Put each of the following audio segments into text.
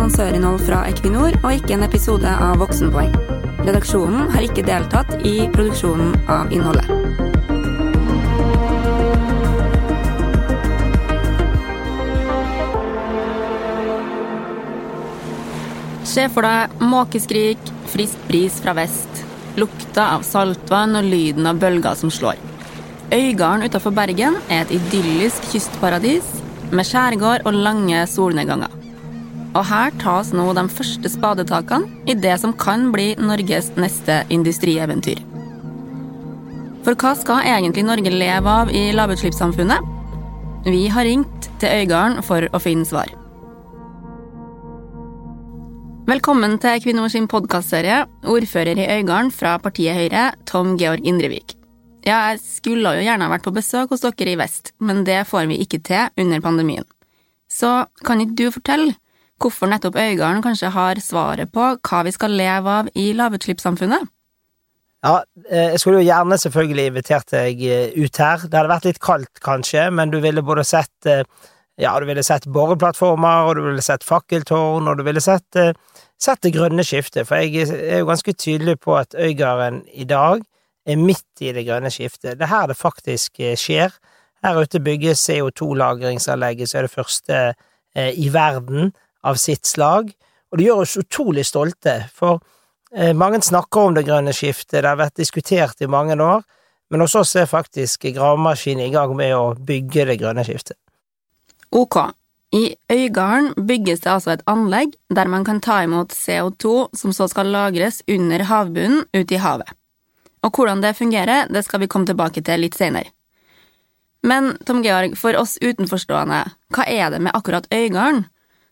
annonsørinnhold fra Equinor og ikke en episode av Voksenpoeng. Redaksjonen har ikke deltatt i produksjonen av innholdet. Se for deg måkeskrik, frisk bris fra vest, lukta av saltvann og lyden av bølger som slår. Øygarden utenfor Bergen er et idyllisk kystparadis med skjærgård og lange solnedganger. Og her tas nå de første spadetakene i det som kan bli Norges neste industrieventyr. For hva skal egentlig Norge leve av i lavutslippssamfunnet? Vi har ringt til Øygarden for å finne svar. Velkommen til Kvinnors sin podkastserie, ordfører i Øygarden fra partiet Høyre, Tom Georg Indrevik. Ja, jeg skulle jo gjerne vært på besøk hos dere i vest, men det får vi ikke til under pandemien. Så kan ikke du fortelle hvorfor nettopp Øygarden kanskje har svaret på hva vi skal leve av i lavutslippssamfunnet? Ja, eh, jeg skulle jo gjerne selvfølgelig invitert deg eh, ut her. Det hadde vært litt kaldt, kanskje, men du ville både sett eh, ja, du ville sett boreplattformer, og du ville sett fakkeltårn, og du ville sett, sett det grønne skiftet, for jeg er jo ganske tydelig på at Øygarden i dag er midt i det grønne skiftet. Det er her det faktisk skjer. Her ute bygges CO2-lagringsanlegget som er det første i verden av sitt slag, og det gjør oss utrolig stolte, for eh, mange snakker om det grønne skiftet, det har vært diskutert i mange år, men hos oss er faktisk gravemaskinen i gang med å bygge det grønne skiftet. Ok, i Øygarden bygges det altså et anlegg der man kan ta imot CO2 som så skal lagres under havbunnen ute i havet. Og hvordan det fungerer, det skal vi komme tilbake til litt senere. Men Tom Georg, for oss utenforstående, hva er det med akkurat Øygarden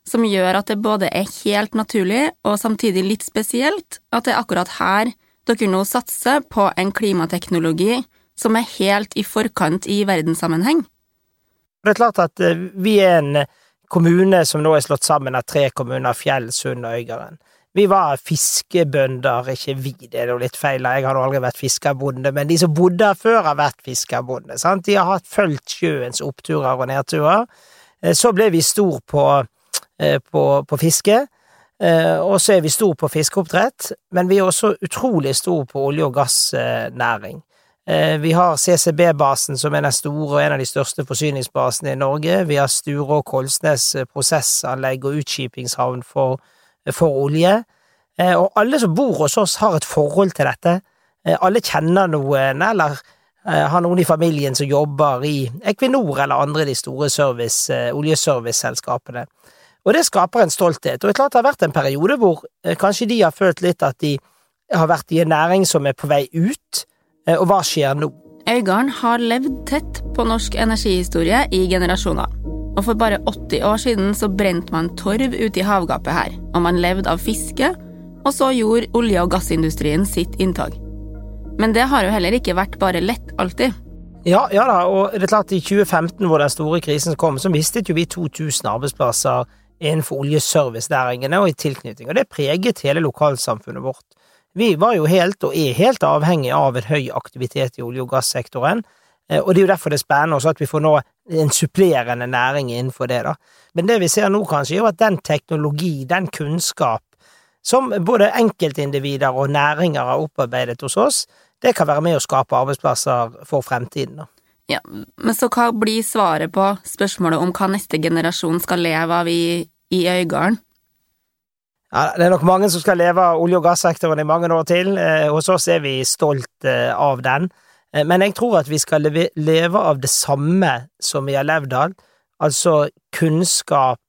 som gjør at det både er helt naturlig og samtidig litt spesielt at det er akkurat her dere nå satser på en klimateknologi som er helt i forkant i verdenssammenheng? Det er klart at eh, vi er en kommune som nå er slått sammen av tre kommuner, Fjell, Sund og Øygarden. Vi var fiskebønder, ikke vi, det er jo litt feil, jeg har aldri vært fiskerbonde, men de som bodde her før, har vært fiskerbonde. Sant? De har hatt fulgt sjøens oppturer og nedturer. Eh, så ble vi stor på, på, på fiske, eh, og så er vi stor på fiskeoppdrett, men vi er også utrolig stor på olje- og gassnæring. Vi har CCB-basen, som er den store og en av de største forsyningsbasene i Norge. Vi har Sture og Kolsnes prosessanlegg og utskipingshavn for for olje. Eh, og alle som bor hos oss, har et forhold til dette. Eh, alle kjenner noen, eller eh, har noen i familien som jobber i Equinor eller andre de store service, oljeserviceselskapene. Og det skaper en stolthet. Og det er klart det har vært en periode hvor kanskje de har følt litt at de har vært i en næring som er på vei ut, og hva skjer nå? Øygarden har levd tett på norsk energihistorie i generasjoner. Og for bare 80 år siden så brente man torv ute i havgapet her, og man levde av fiske, og så gjorde olje- og gassindustrien sitt inntog. Men det har jo heller ikke vært bare lett alltid. Ja, ja da, og det er klart i 2015 hvor den store krisen kom, så mistet jo vi 2000 arbeidsplasser innenfor oljeservicenæringene og i tilknytning, og det preget hele lokalsamfunnet vårt. Vi var jo helt, og er helt, avhengig av en høy aktivitet i olje- og gassektoren, Eh, og det er jo derfor det er spennende også at vi får nå en supplerende næring innenfor det, da. Men det vi ser nå, kanskje, er jo at den teknologi, den kunnskap, som både enkeltindivider og næringer har opparbeidet hos oss, det kan være med å skape arbeidsplasser for fremtiden, da. Ja, men så hva blir svaret på spørsmålet om hva neste generasjon skal leve av i, i Øygarden? Ja, det er nok mange som skal leve av olje- og gassektoren i mange år til. Eh, hos oss er vi stolt eh, av den. Eh, men jeg tror at vi skal leve av det samme som vi har levd av, altså kunnskap,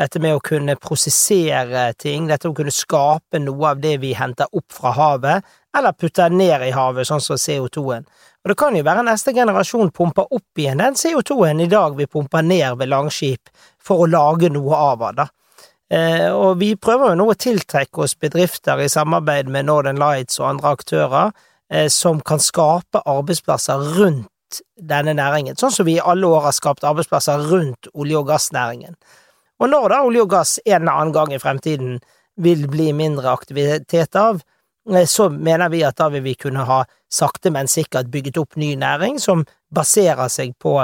dette med å kunne prosessere ting, dette å kunne skape noe av det vi henter opp fra havet, eller putter ned i havet, sånn som CO2-en. Og det kan jo være neste generasjon pumper opp igjen den CO2-en i dag vi pumper ned ved Langskip, for å lage noe av den. Eh, og vi prøver jo nå å tiltrekke oss bedrifter i samarbeid med Northern Lights og andre aktører, Eh, som kan skape arbeidsplasser rundt denne næringen, sånn som vi i alle år har skapt arbeidsplasser rundt olje- og gassnæringen. Og når da olje og gass en eller annen gang i fremtiden vil bli mindre aktivitet av, så mener vi at da vil vi kunne ha sakte, men sikkert bygget opp ny næring som baserer seg på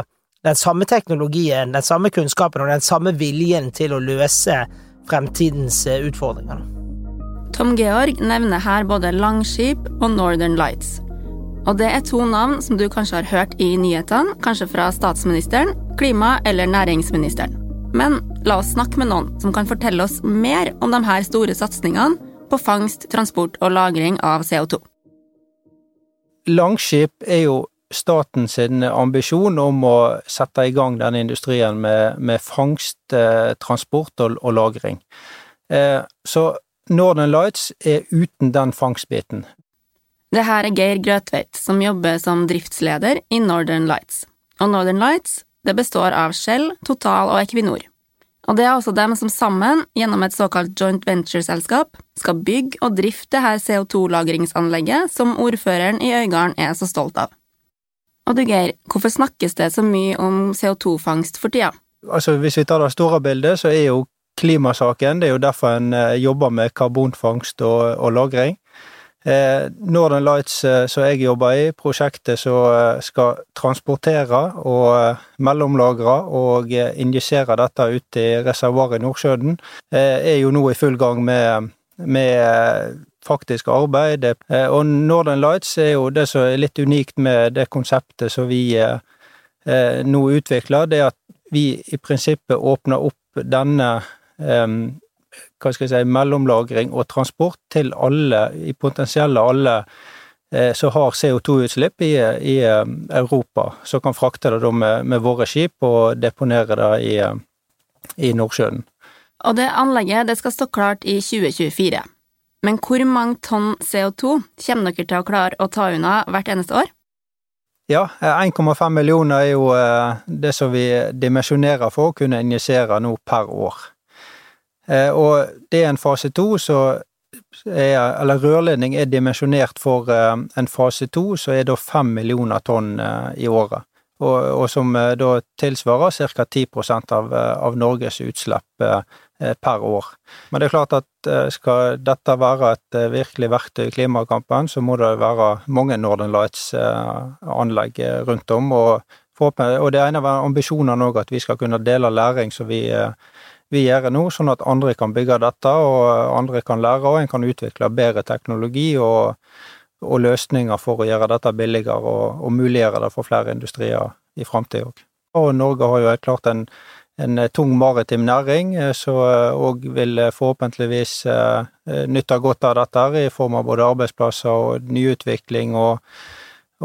den samme teknologien, den samme kunnskapen og den samme viljen til å løse fremtidens utfordringer. Tom Georg nevner her både Langskip og Northern Lights. Og det er to navn som du kanskje har hørt i nyhetene, kanskje fra statsministeren, klima- eller næringsministeren. Men la oss snakke med noen som kan fortelle oss mer om de her store satsingene på fangst, transport og lagring av CO2. Langskip er jo statens ambisjon om å sette i gang denne industrien med, med fangst, eh, transport og, og lagring. Eh, så Northern Lights er uten den fangstbiten. Det her er Geir Grøtveit, som jobber som driftsleder i Northern Lights. Og Northern Lights det består av Shell, Total og Equinor. Og det er også dem som sammen, gjennom et såkalt joint venture-selskap, skal bygge og drifte her CO2-lagringsanlegget som ordføreren i Øygarden er så stolt av. Og du Geir, hvorfor snakkes det så mye om CO2-fangst for tida? Altså, Hvis vi tar det store bildet, så er jo klimasaken. Det er jo derfor en eh, jobber med karbonfangst og, og lagring. Eh, Northern Lights, eh, som jeg jobber i, prosjektet som skal transportere og mellomlagre og injisere dette ut i reservoaret i Nordsjøen, er jo nå i full gang med, med faktisk arbeid. Og Northern Lights er jo det som er litt unikt med det konseptet som vi nå utvikler, det er at vi i prinsippet åpner opp denne hva skal jeg si, mellomlagring og transport til alle, i potensielle alle eh, som har CO2-utslipp i, i, Europa, som kan frakte det med, med, våre skip og deponere det i, i Nordsjøen. Og det anlegget det skal stå klart i 2024. Men hvor mange tonn CO2 kommer dere til å klare å ta unna hvert eneste år? Ja, 1,5 millioner er jo eh, det som vi dimensjonerer for å kunne injisere nå per år. Eh, og det er en fase to, så er, eller rørledning er dimensjonert for eh, en fase to, så er da fem millioner tonn eh, i året. Og, og som da tilsvarer ca. 10 av, av Norges utslipp per år. Men det er klart at skal dette være et virkelig verktøy i klimakampen, så må det være mange Northern Lights-anlegg rundt om. Og, og det er en av ambisjonene òg at vi skal kunne dele læring som vi vi gjør nå, sånn at andre kan bygge dette, og andre kan lære, og en kan utvikle bedre teknologi og, og løsninger for å gjøre dette billigere og, og muliggjøre det for flere industrier i framtida òg. Og Norge har jo helt klart en, en tung maritim næring, som så òg eh, vil forhåpentligvis eh, nytte godt av dette i form av både arbeidsplasser og nyutvikling og,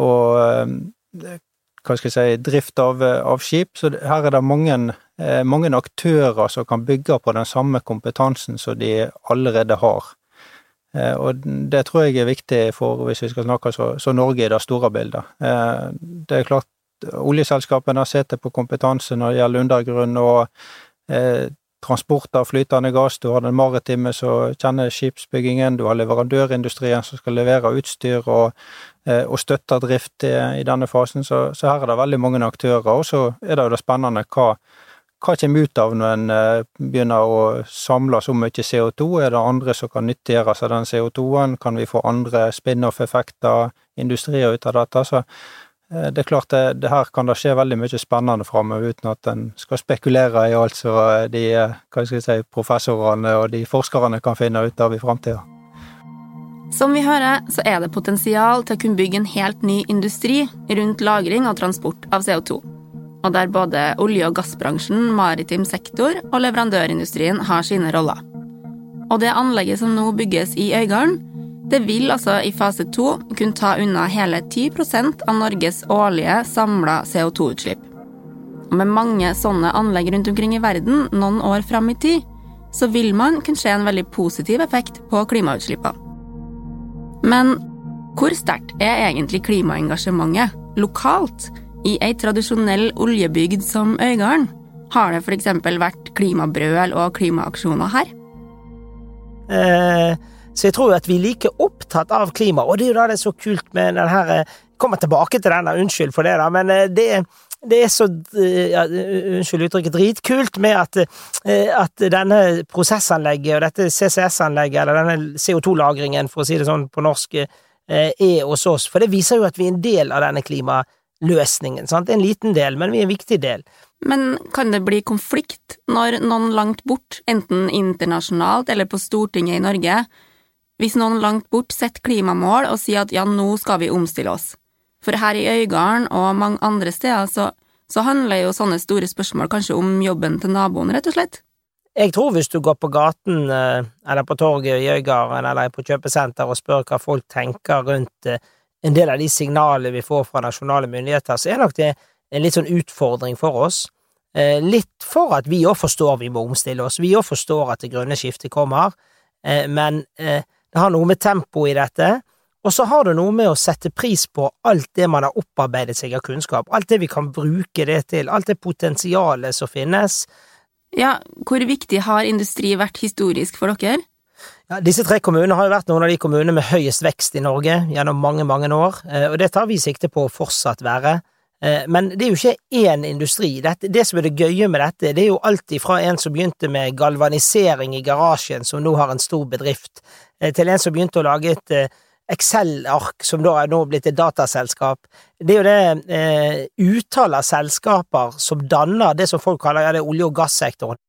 og hva skal jeg si, drift av, av skip. Så her er det mange, eh, mange, aktører som kan bygge på den samme kompetansen som de allerede har. Eh, og det tror jeg er viktig for, hvis vi skal snakke så, så Norge i det store bildet. Eh, det er klart, oljeselskapene sitter på kompetanse når det gjelder undergrunn og transport av flytende gass, du har den maritime som kjenner skipsbyggingen, du har leverandørindustrien som skal levere utstyr og, eh, og støtte drift i, denne fasen, så, så, her er det veldig mange aktører. Og så er det jo det spennende hva, hva kommer ut av når en eh, begynner å samle så mye CO2? Er det andre som kan nyttiggjøre seg den CO2-en? Kan vi få andre spin-off-effekter, industrier ut av dette? Så Eh, det er klart det, det, her kan det skje veldig mye spennende framover, uten at en skal spekulere i alt som eh, de hva skal jeg si, professorene og de forskerne kan finne ut av i framtida. Som vi hører, så er det potensial til å kunne bygge en helt ny industri rundt lagring og transport av CO2. Og der både olje- og gassbransjen, maritim sektor og leverandørindustrien har sine roller. Og det anlegget som nå bygges i Øygarden, det vil altså i fase to kunne ta unna hele 10% av Norges årlige samla CO2-utslipp. Og med mange sånne anlegg rundt omkring i verden noen år fram i tid, så vil man kunne se en veldig positiv effekt på klimautslippene. Men hvor sterkt er egentlig klimaengasjementet lokalt i ei tradisjonell oljebygd som Øygarden? Har det f.eks. vært klimabrøl og klimaaksjoner her? Eh, så jeg tror jo at vi er like opptatt av klima, og det er jo da det er så kult med den her eh, Kommer tilbake til den, unnskyld for det, da, men eh, det, det er så eh, ja, Unnskyld uttrykket, dritkult med at, at denne prosessanlegget og dette CCS-anlegget, eller denne CO2-lagringen, for å si det sånn på norsk, er hos oss. For det viser jo at vi er en del av denne klimaløsningen. Sant? En liten del, men vi er en viktig del. Men kan det bli konflikt når noen langt bort, enten internasjonalt eller på Stortinget i Norge, hvis noen langt bort setter klimamål og sier at ja, nå skal vi omstille oss? For her i Øygarden og mange andre steder så, så handler jo sånne store spørsmål kanskje om jobben til naboen, rett og slett. Jeg tror hvis du går på gaten eh, eller på torget i Øygarden eller på kjøpesenter og spør hva folk tenker rundt eh, en del av de signalene vi får fra nasjonale myndigheter, så er nok det en litt sånn utfordring for oss. Eh, litt for at vi òg forstår vi må omstille oss, vi òg forstår at det grønne skiftet kommer, men det har noe med tempo i dette, og så har det noe med å sette pris på alt det man har opparbeidet seg av kunnskap, alt det vi kan bruke det til, alt det potensialet som finnes. Ja, hvor viktig har industri vært historisk for dere? Ja, disse tre kommunene har jo vært noen av de kommunene med høyest vekst i Norge gjennom mange, mange år, eh, og det tar vi sikte på å fortsatt være. Eh, men det er jo ikke én industri. Det, det som er det gøye med dette, det er jo alt ifra en som begynte med galvanisering i garasjen, som nå har en stor bedrift, eh, til en som begynte å lage et Excel-ark, som da er nå blitt et dataselskap. Det er jo det eh, utall av selskaper som danner det som folk kaller ja, det olje- og gassektoren.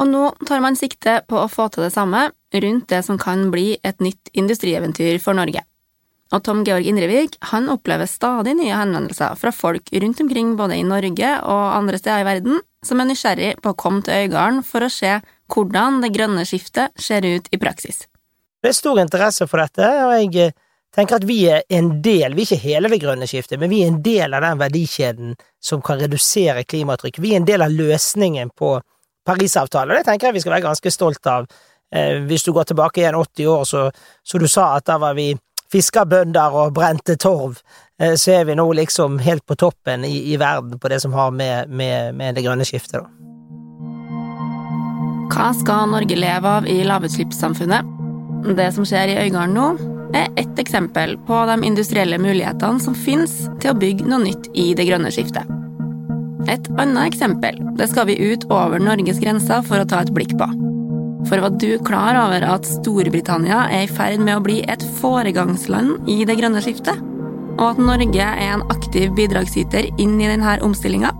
Og nå tar man sikte på å få til det samme rundt det som kan bli et nytt industrieventyr for Norge. Og Tom Georg Indrevik han opplever stadig nye henvendelser fra folk rundt omkring både i Norge og andre steder i verden som er nysgjerrig på å komme til Øygarden for å se hvordan det grønne skiftet ser ut i praksis. Det er stor interesse for dette, og jeg eh, tenker at vi er en del, vi er ikke hele det grønne skiftet, men vi er en del av den verdikjeden som kan redusere klimatrykk. Vi er en del av løsningen på Parisavtalen, og det tenker jeg vi skal være ganske stolt av. Eh, hvis du går tilbake igjen 80 år, så, så du sa at da var vi fiskerbønder og brente torv, eh, så er vi nå liksom helt på toppen i, i verden på det som har med, med, med det grønne skiftet, da. Hva skal Norge leve av i lavutslippssamfunnet? Det som skjer i Øygarden nå, er ett eksempel på de industrielle mulighetene som finnes til å bygge noe nytt i det grønne skiftet. Et annet eksempel det skal vi ut over Norges grenser for å ta et blikk på. For var du klar over at Storbritannia er i ferd med å bli et foregangsland i det grønne skiftet? Og at Norge er en aktiv bidragsyter inn i denne omstillinga?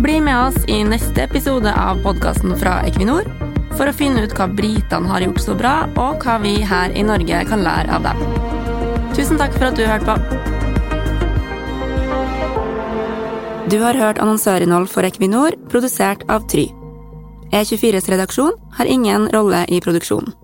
Bli med oss i neste episode av podkasten fra Equinor for å finne ut hva britene har gjort så bra, og hva vi her i Norge kan lære av dem. Tusen takk for at du hørte på. Du har hørt annonsørinnhold for Equinor, produsert av Try. E24s redaksjon har ingen rolle i produksjonen.